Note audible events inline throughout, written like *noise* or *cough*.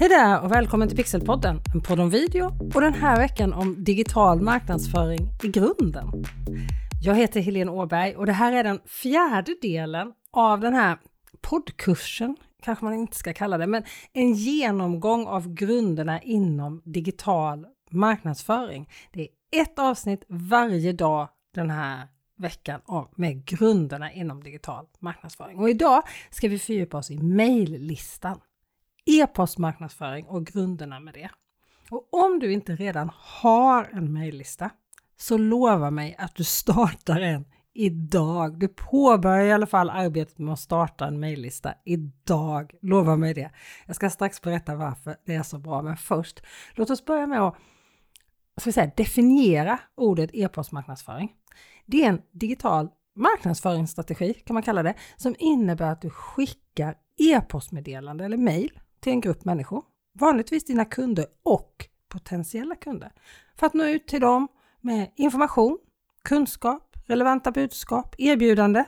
Hej där och välkommen till Pixelpodden, en podd om video och den här veckan om digital marknadsföring i grunden. Jag heter Helene Åberg och det här är den fjärde delen av den här poddkursen, kanske man inte ska kalla det, men en genomgång av grunderna inom digital marknadsföring. Det är ett avsnitt varje dag den här veckan med grunderna inom digital marknadsföring. Och idag ska vi fördjupa oss i mejllistan e-postmarknadsföring och grunderna med det. Och om du inte redan har en mejllista så lova mig att du *laughs* startar en idag. Du påbörjar i alla fall arbetet med att starta en mejllista idag. Lova mig det. Jag ska strax berätta varför det är så bra, men först låt oss börja med att ska säga, definiera ordet e-postmarknadsföring. Det är en digital marknadsföringsstrategi kan man kalla det, som innebär att du skickar e-postmeddelande eller mejl till en grupp människor, vanligtvis dina kunder och potentiella kunder, för att nå ut till dem med information, kunskap, relevanta budskap, erbjudande.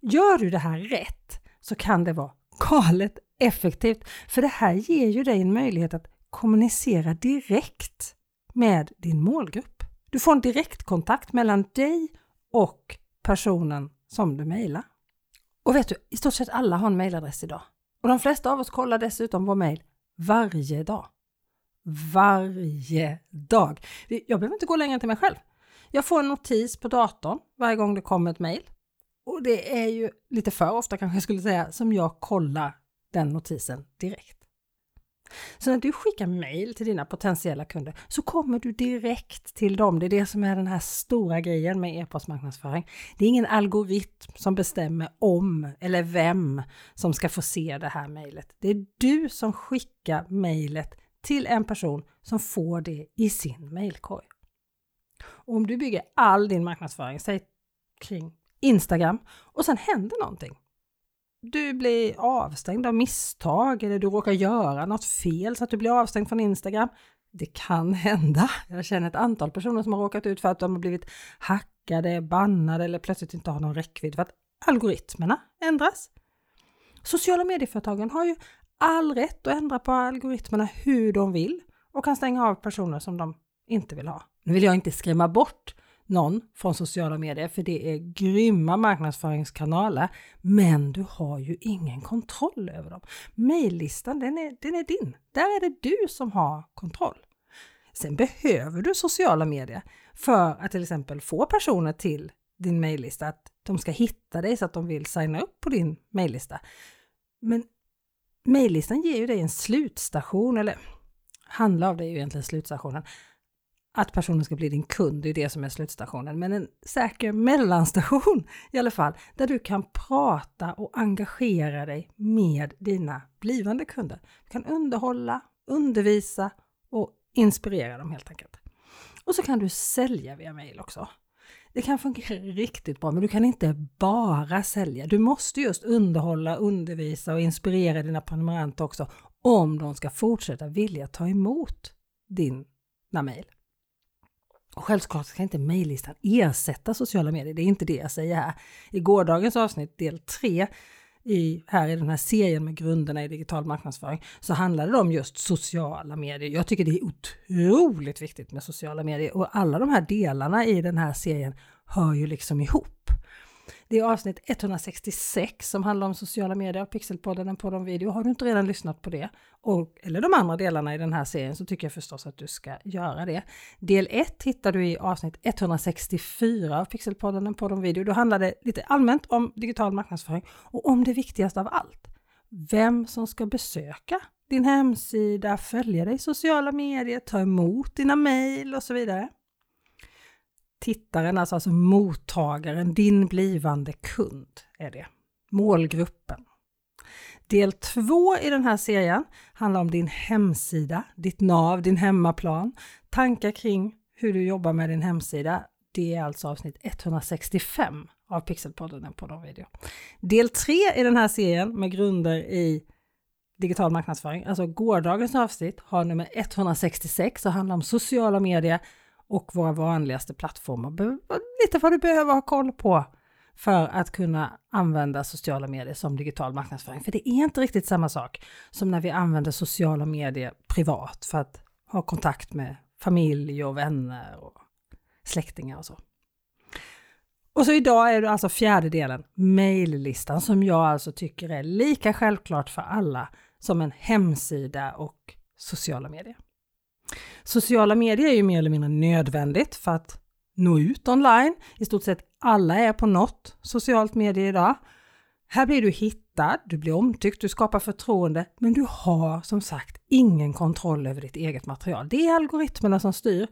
Gör du det här rätt så kan det vara galet effektivt, för det här ger ju dig en möjlighet att kommunicera direkt med din målgrupp. Du får en direktkontakt mellan dig och personen som du mejlar. Och vet du, i stort sett alla har en mejladress idag. Och de flesta av oss kollar dessutom vår mejl varje dag. Varje dag! Jag behöver inte gå längre till mig själv. Jag får en notis på datorn varje gång det kommer ett mejl. Och det är ju lite för ofta kanske jag skulle säga som jag kollar den notisen direkt. Så när du skickar mejl till dina potentiella kunder så kommer du direkt till dem. Det är det som är den här stora grejen med e-postmarknadsföring. Det är ingen algoritm som bestämmer om eller vem som ska få se det här mejlet. Det är du som skickar mejlet till en person som får det i sin mejlkorg. Om du bygger all din marknadsföring, säg kring Instagram och sen händer någonting du blir avstängd av misstag eller du råkar göra något fel så att du blir avstängd från Instagram. Det kan *laughs* hända. Jag känner ett antal personer som har råkat ut för att de har blivit hackade, bannade eller plötsligt inte har någon räckvidd för att algoritmerna ändras. Sociala medieföretagen har ju all rätt att ändra på algoritmerna hur de vill och kan stänga av personer som de inte vill ha. Nu vill jag inte skrämma bort någon från sociala medier för det är grymma marknadsföringskanaler men du har ju ingen kontroll över dem. Maillistan den är, den är din. Där är det du som har kontroll. Sen behöver du sociala medier för att till exempel få personer till din mejllista, att de ska hitta dig så att de vill signa upp på din mejllista. Men mejllistan ger ju dig en slutstation, eller handlar av det är ju egentligen slutstationen, att personen ska bli din kund, det är det som är slutstationen, men en säker mellanstation *laughs* i alla fall, där du kan prata och engagera dig med dina blivande kunder. Du kan underhålla, undervisa och inspirera dem helt enkelt. Och så kan du sälja via mail också. Det kan fungera *laughs* riktigt bra, men du kan inte bara sälja. Du måste just underhålla, undervisa och inspirera dina prenumeranter också om de ska fortsätta vilja ta emot dina mejl. Och självklart ska inte mejllistan ersätta sociala medier, det är inte det jag säger här. I gårdagens avsnitt, del 3, i, här i den här serien med grunderna i digital marknadsföring, så handlade det om just sociala medier. Jag tycker det är otroligt viktigt med sociala medier och alla de här delarna i den här serien hör ju liksom ihop. Det är avsnitt 166 som handlar om sociala medier, Pixelpodden, en podd om video. Har du inte redan lyssnat på det, och, eller de andra delarna i den här serien, så tycker jag förstås att du ska göra det. Del 1 hittar du i avsnitt 164 av Pixelpodden, en podd om video. Då handlar det lite allmänt om digital marknadsföring och om det viktigaste av allt. Vem som ska besöka din hemsida, följa dig i sociala medier, ta emot dina mejl och så vidare tittaren, alltså, alltså mottagaren, din blivande kund är det. Målgruppen. Del två i den här serien handlar om din hemsida, ditt nav, din hemmaplan, tankar kring hur du jobbar med din hemsida. Det är alltså avsnitt 165 av Pixelpodden, en podd video. Del tre i den här serien med grunder i digital marknadsföring, alltså gårdagens avsnitt har nummer 166 och handlar om sociala medier och våra vanligaste plattformar. Lite vad du behöver ha koll på för att kunna använda sociala medier som digital marknadsföring. För det är inte riktigt samma sak som när vi använder sociala medier privat för att ha kontakt med familj och vänner och släktingar och så. Och så idag är det alltså fjärde delen, mejllistan, som jag alltså tycker är lika självklart för alla som en hemsida och sociala medier. Sociala medier är ju mer eller mindre nödvändigt för att nå ut online. I stort sett alla är på något socialt medie idag. Här blir du hittad, du blir omtyckt, du skapar förtroende, men du har som sagt ingen kontroll över ditt eget material. Det är algoritmerna som styr.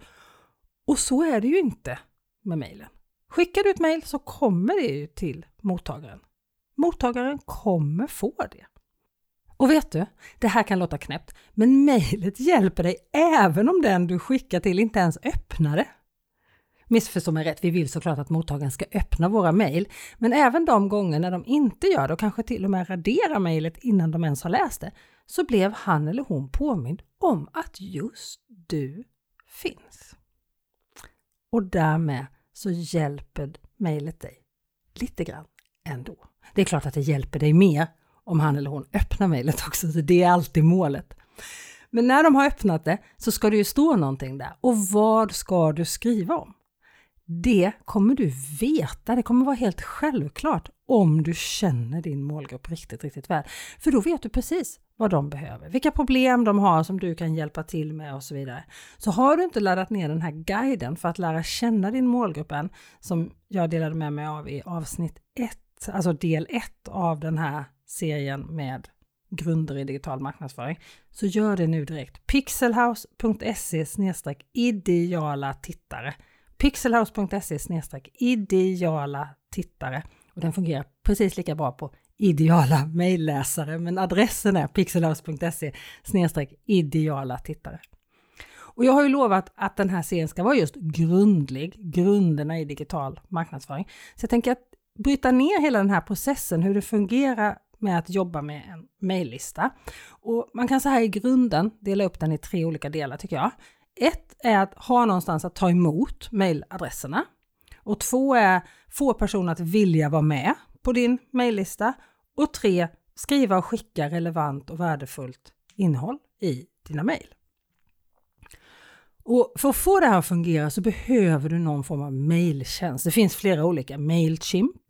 Och så är det ju inte med mejlen. Skickar du ett mejl så kommer det ju till mottagaren. Mottagaren kommer få det. Och vet du, det här kan låta knäppt, men mejlet hjälper dig även om den du skickar till inte ens öppnar det. Missförstå mig rätt, vi vill såklart att mottagaren ska öppna våra mejl, men även de gånger när de inte gör det och kanske till och med raderar mejlet innan de ens har läst det, så blev han eller hon påmind om att just du finns. Och därmed så hjälper mejlet dig lite grann ändå. Det är klart att det hjälper dig mer om han eller hon öppnar mejlet också, så det är alltid målet. Men när de har öppnat det så ska det ju stå någonting där. Och vad ska du skriva om? Det kommer du veta, det kommer vara helt självklart om du känner din målgrupp riktigt, riktigt väl. För då vet du precis vad de behöver, vilka problem de har som du kan hjälpa till med och så vidare. Så har du inte laddat ner den här guiden för att lära känna din målgrupp än, som jag delade med mig av i avsnitt 1, alltså del 1 av den här serien med grunder i digital marknadsföring, så gör det nu direkt. pixelhouse.se ideala tittare. pixelhouse.se ideala tittare. Och den fungerar precis lika bra på ideala mejlläsare, men adressen är pixelhouse.se ideala tittare. Och jag har ju lovat att den här serien ska vara just grundlig, grunderna i digital marknadsföring. Så jag tänker att bryta ner hela den här processen, hur det fungerar med att jobba med en mejllista. Och man kan så här i grunden dela upp den i tre olika delar tycker jag. Ett är att ha någonstans att ta emot mejladresserna. Och två är få personer att vilja vara med på din mejllista. Och tre, skriva och skicka relevant och värdefullt innehåll i dina mejl. Och för att få det här att fungera så behöver du någon form av mejltjänst. Det finns flera olika. Mailchimp,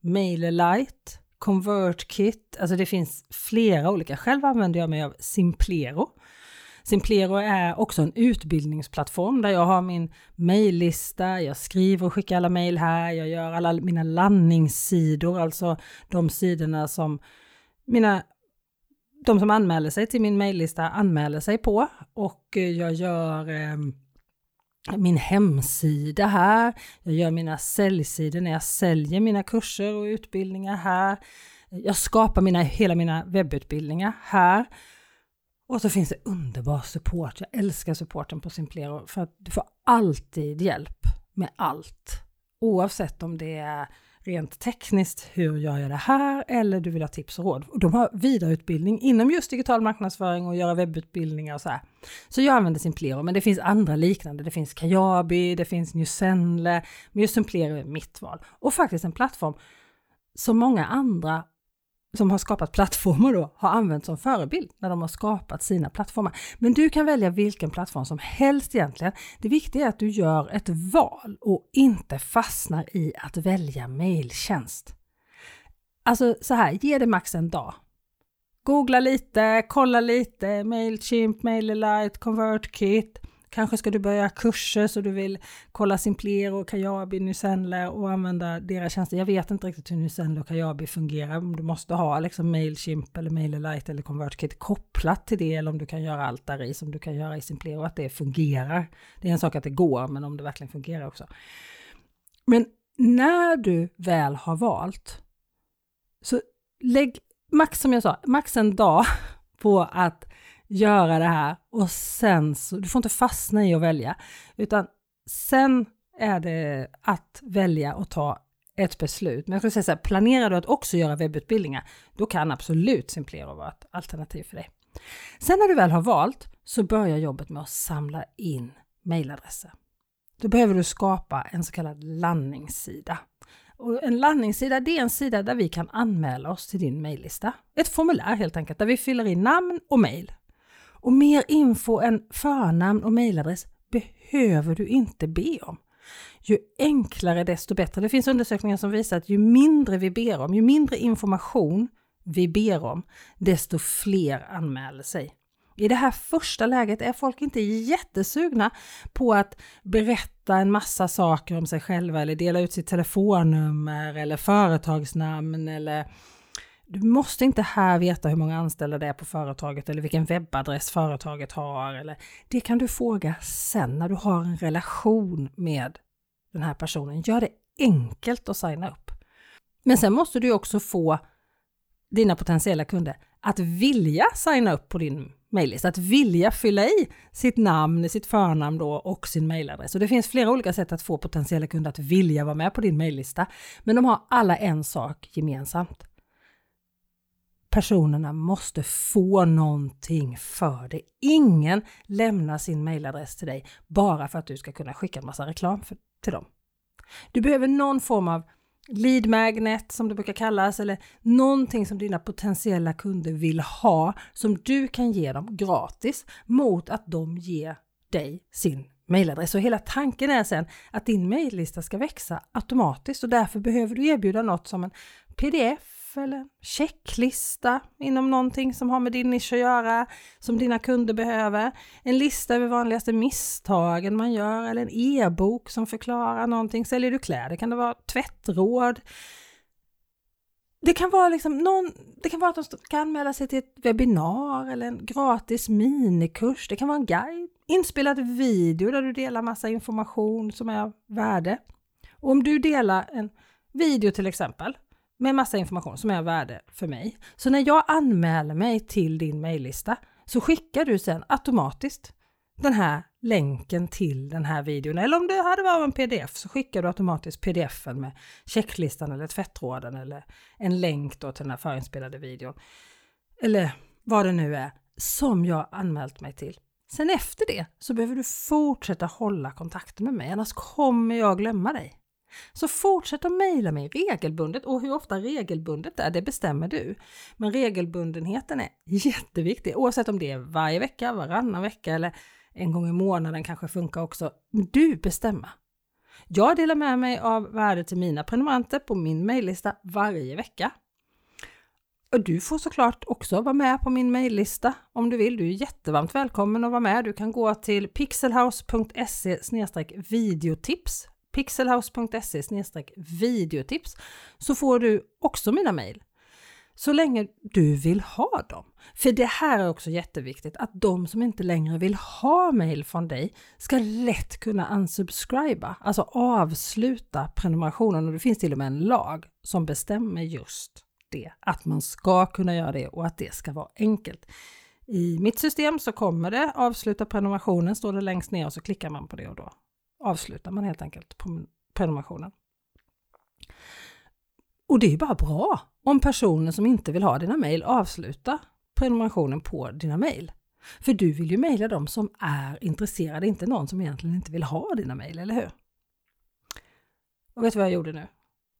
MailerLite, ConvertKit, alltså det finns flera olika. Själv använder jag mig av Simplero. Simplero är också en utbildningsplattform där jag har min mejllista, jag skriver och skickar alla mejl här, jag gör alla mina landningssidor, alltså de sidorna som mina de som anmäler sig till min mejllista anmäler sig på och eh, jag gör eh, min hemsida här. Jag gör mina säljsidor när jag säljer mina kurser och utbildningar här. Jag skapar mina, hela mina webbutbildningar här. Och så finns det underbar support. Jag älskar supporten på Simplero för att du får alltid hjälp med allt. Oavsett om det är rent tekniskt, hur gör jag det här? Eller du vill ha tips och råd. Och de har vidareutbildning inom just digital marknadsföring och göra webbutbildningar och så här. Så jag använder Simplero, men det finns andra liknande. Det finns Kajabi, det finns Newsenle, men just Simplero är mitt val. Och faktiskt en plattform som många andra som har skapat plattformar då har använt som förebild när de har skapat sina plattformar. Men du kan välja vilken plattform som helst egentligen. Det viktiga är att du gör ett val och inte fastnar i att välja mejltjänst. Alltså så här, ge det max en dag. Googla lite, kolla lite, Mailchimp, MailerLite, ConvertKit. Kanske ska du börja kurser så du vill kolla Simplero, Kajabi, Nusenle och använda deras tjänster. Jag vet inte riktigt hur Nusenle och Kajabi fungerar. Om du måste ha liksom Mailchimp eller MailerLite eller ConvertKit kopplat till det eller om du kan göra allt där i som du kan göra i Simplero, att det fungerar. Det är en sak att det går, men om det verkligen fungerar också. Men när du väl har valt, så lägg max som jag sa, max en dag *laughs* på att göra det här och sen så, du får inte fastna i att välja, utan sen är det att välja och ta ett beslut. Men jag skulle säga så här, planerar du att också göra webbutbildningar, då kan absolut Simplero vara ett alternativ för dig. Sen när du väl har valt så börjar jobbet med att samla in mejladresser. Då behöver du skapa en så kallad landningssida. Och en landningssida det är en sida där vi kan anmäla oss till din mejllista. Ett formulär helt enkelt där vi fyller i namn och mejl. Och mer info än förnamn och mejladress behöver du inte be om. Ju enklare desto bättre. Det finns undersökningar som visar att ju mindre vi ber om, ju mindre information vi ber om, desto fler anmäler sig. I det här första läget är folk inte jättesugna på att berätta en massa saker om sig själva eller dela ut sitt telefonnummer eller företagsnamn eller du måste inte här veta hur många anställda det är på företaget eller vilken webbadress företaget har. Eller, det kan du fråga sen när du har en relation med den här personen. Gör det enkelt att signa upp. Men sen måste du också få dina potentiella kunder att vilja signa upp på din mejllista, att vilja fylla i sitt namn, sitt förnamn då och sin mejladress. Och det finns flera olika sätt att få potentiella kunder att vilja vara med på din mejllista, men de har alla en sak gemensamt. Personerna måste få någonting för det. Ingen lämnar sin mejladress till dig bara för att du ska kunna skicka en massa reklam för, till dem. Du behöver någon form av lead magnet som det brukar kallas eller någonting som dina potentiella kunder vill ha som du kan ge dem gratis mot att de ger dig sin mejladress. Och hela tanken är sen att din mejllista ska växa automatiskt och därför behöver du erbjuda något som en pdf eller checklista inom någonting som har med din nisch att göra, som dina kunder behöver. En lista över vanligaste misstagen man gör eller en e-bok som förklarar någonting. Säljer du kläder kan det vara tvättråd. Det kan vara liksom någon, det kan vara att de ska anmäla sig till ett webbinar eller en gratis minikurs. Det kan vara en guide, inspelad video där du delar massa information som är av värde. Och om du delar en video till exempel med massa information som är av värde för mig. Så när jag anmäler mig till din mejllista så skickar du sen automatiskt den här länken till den här videon. Eller om det hade varit en pdf så skickar du automatiskt pdfen med checklistan eller tvättråden eller en länk då till den här förinspelade videon. Eller vad det nu är som jag anmält mig till. Sen efter det så behöver du fortsätta hålla kontakten med mig, annars kommer jag glömma dig. Så fortsätt att mejla mig regelbundet och hur ofta regelbundet är, det bestämmer du. Men regelbundenheten är jätteviktig oavsett om det är varje vecka, varannan vecka eller en gång i månaden kanske funkar också. Du bestämmer. Jag delar med mig av värde till mina prenumeranter på min mejllista varje vecka. Och du får såklart också vara med på min mejllista om du vill. Du är jättevarmt välkommen att vara med. Du kan gå till pixelhouse.se videotips pixelhouse.se videotips så får du också mina mejl. Så länge du vill ha dem. För det här är också jätteviktigt att de som inte längre vill ha mejl från dig ska lätt kunna unsubscriba, alltså avsluta prenumerationen och det finns till och med en lag som bestämmer just det, att man ska kunna göra det och att det ska vara enkelt. I mitt system så kommer det avsluta prenumerationen, står det längst ner och så klickar man på det och då avslutar man helt enkelt prenumerationen. Och det är bara bra om personer som inte vill ha dina mejl avslutar prenumerationen på dina mejl. För du vill ju mejla dem som är intresserade, inte någon som egentligen inte vill ha dina mejl, eller hur? Och vet du vad jag gjorde nu?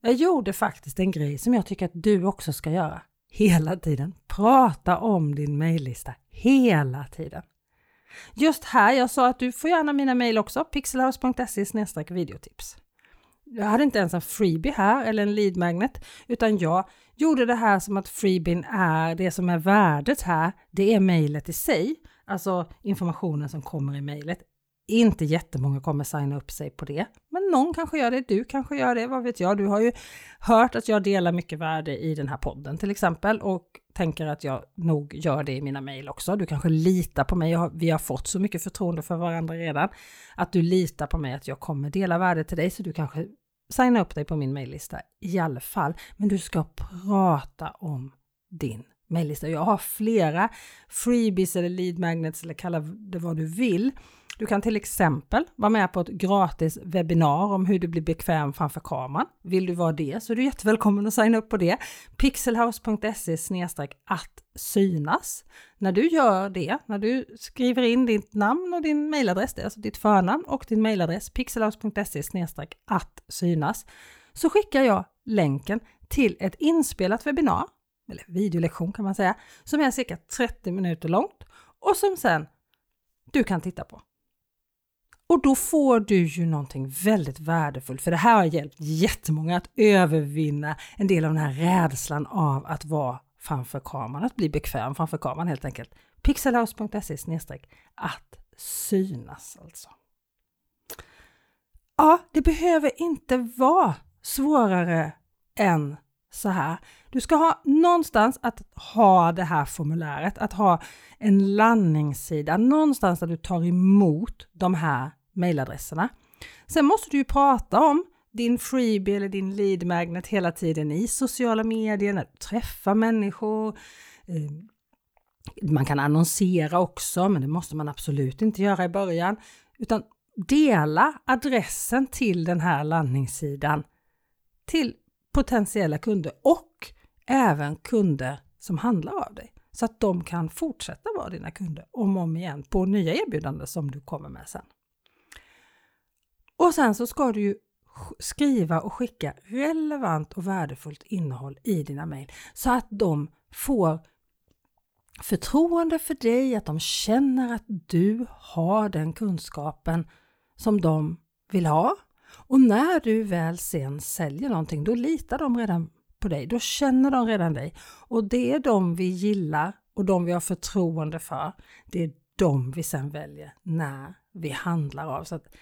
Jag gjorde faktiskt en grej som jag tycker att du också ska göra hela tiden. Prata om din mejllista hela tiden. Just här, jag sa att du får gärna mina mejl också, pixelhouse.se videotips. Jag hade inte ens en freebie här eller en lead magnet, utan jag gjorde det här som att freebien är det som är värdet här. Det är mejlet i sig, alltså informationen som kommer i mejlet. Inte jättemånga kommer signa upp sig på det, någon kanske gör det, du kanske gör det, vad vet jag. Du har ju hört att jag delar mycket värde i den här podden till exempel och tänker att jag nog gör det i mina mejl också. Du kanske litar på mig, vi har fått så mycket förtroende för varandra redan, att du litar på mig att jag kommer dela värde till dig, så du kanske signar upp dig på min mejllista i alla fall. Men du ska prata om din mejllista. Jag har flera freebies eller lead magnets eller kalla det vad du vill du kan till exempel vara med på ett gratis webbinar om hur du blir bekväm framför kameran. Vill du vara det så är du jättevälkommen att signa upp på det. pixelhouse.se att synas. När du gör det, när du skriver in ditt namn och din mejladress, det är alltså ditt förnamn och din mejladress, pixelhouse.se att synas, så skickar jag länken till ett inspelat webbinar, eller videolektion kan man säga, som är cirka 30 minuter långt och som sen du kan titta på. Och då får du ju någonting väldigt värdefullt, för det här har hjälpt jättemånga att övervinna en del av den här rädslan av att vara framför kameran, att bli bekväm framför kameran helt enkelt. pixelhouse.se att synas alltså. Ja, det behöver inte vara svårare än så här. Du ska ha någonstans att ha det här formuläret, att ha en landningssida, någonstans där du tar emot de här mejladresserna. Sen måste du ju prata om din freebie eller din lead magnet hela tiden i sociala medier, när du träffar människor. Ehm, man kan annonsera också, men det måste man absolut inte göra i början. Utan dela adressen till den här landningssidan till potentiella kunder och även kunder som handlar av dig så att de kan fortsätta vara dina kunder om och om igen på nya erbjudanden som du kommer med sen. Och sen så ska du ju skriva och skicka relevant och värdefullt innehåll i dina mejl så att de får förtroende för dig, att de känner att du har den kunskapen som de vill ha. Och när du väl sen säljer någonting, då litar de redan på dig. Då känner de redan dig. Och det är de vi gillar och de vi har förtroende för. Det är de vi sen väljer när vi handlar av. Så att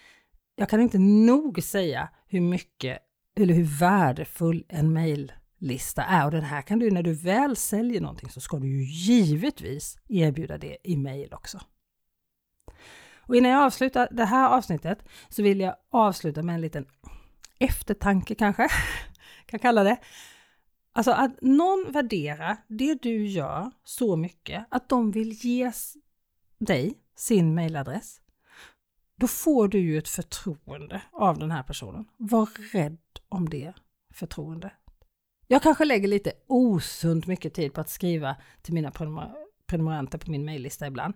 jag kan inte nog säga hur mycket eller hur värdefull en mejllista är. Och den här kan du, när du väl säljer någonting så ska du ju givetvis erbjuda det i mejl också. Och innan jag avslutar det här avsnittet så vill jag avsluta med en liten eftertanke kanske, *laughs* kan kalla det. Alltså att någon värderar det du gör så mycket att de vill ge dig sin mejladress. Då får du ju ett förtroende av den här personen. Var rädd om det förtroendet. Jag kanske lägger lite osunt mycket tid på att skriva till mina prenumeranter på min mejllista ibland.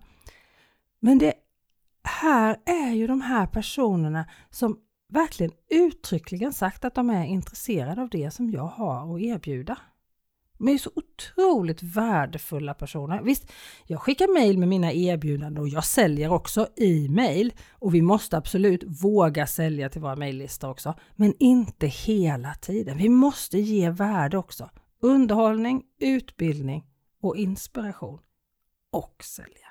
Men det här är ju de här personerna som verkligen uttryckligen sagt att de är intresserade av det som jag har att erbjuda. De är så otroligt värdefulla personer. Visst, jag skickar mejl med mina erbjudanden och jag säljer också i mejl och vi måste absolut våga sälja till våra mejllistor också, men inte hela tiden. Vi måste ge värde också. Underhållning, utbildning och inspiration och sälja.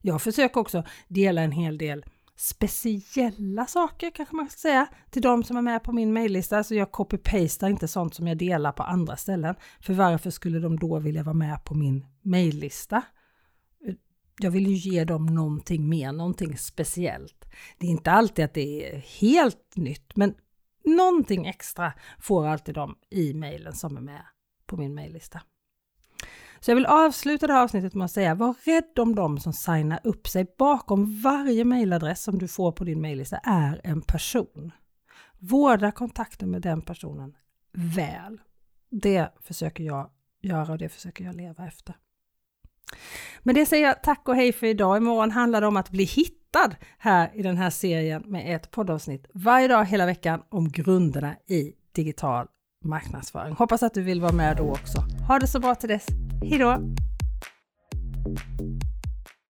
Jag försöker också dela en hel del speciella saker kanske man ska säga till de som är med på min mejllista. Så jag copy-pastar inte sånt som jag delar på andra ställen. För varför skulle de då vilja vara med på min mejllista? Jag vill ju ge dem någonting mer, någonting speciellt. Det är inte alltid att det är helt nytt, men någonting extra får alltid de i mejlen som är med på min mejllista. Så jag vill avsluta det här avsnittet med att säga, var rädd om dem som signar upp sig. Bakom varje mejladress som du får på din mejllista är en person. Vårda kontakten med den personen väl. Det försöker jag göra och det försöker jag leva efter. Men det säger jag tack och hej för idag. Imorgon handlar det om att bli hittad här i den här serien med ett poddavsnitt varje dag hela veckan om grunderna i digital marknadsföring. Hoppas att du vill vara med då också. Ha det så bra till dess. Hej då!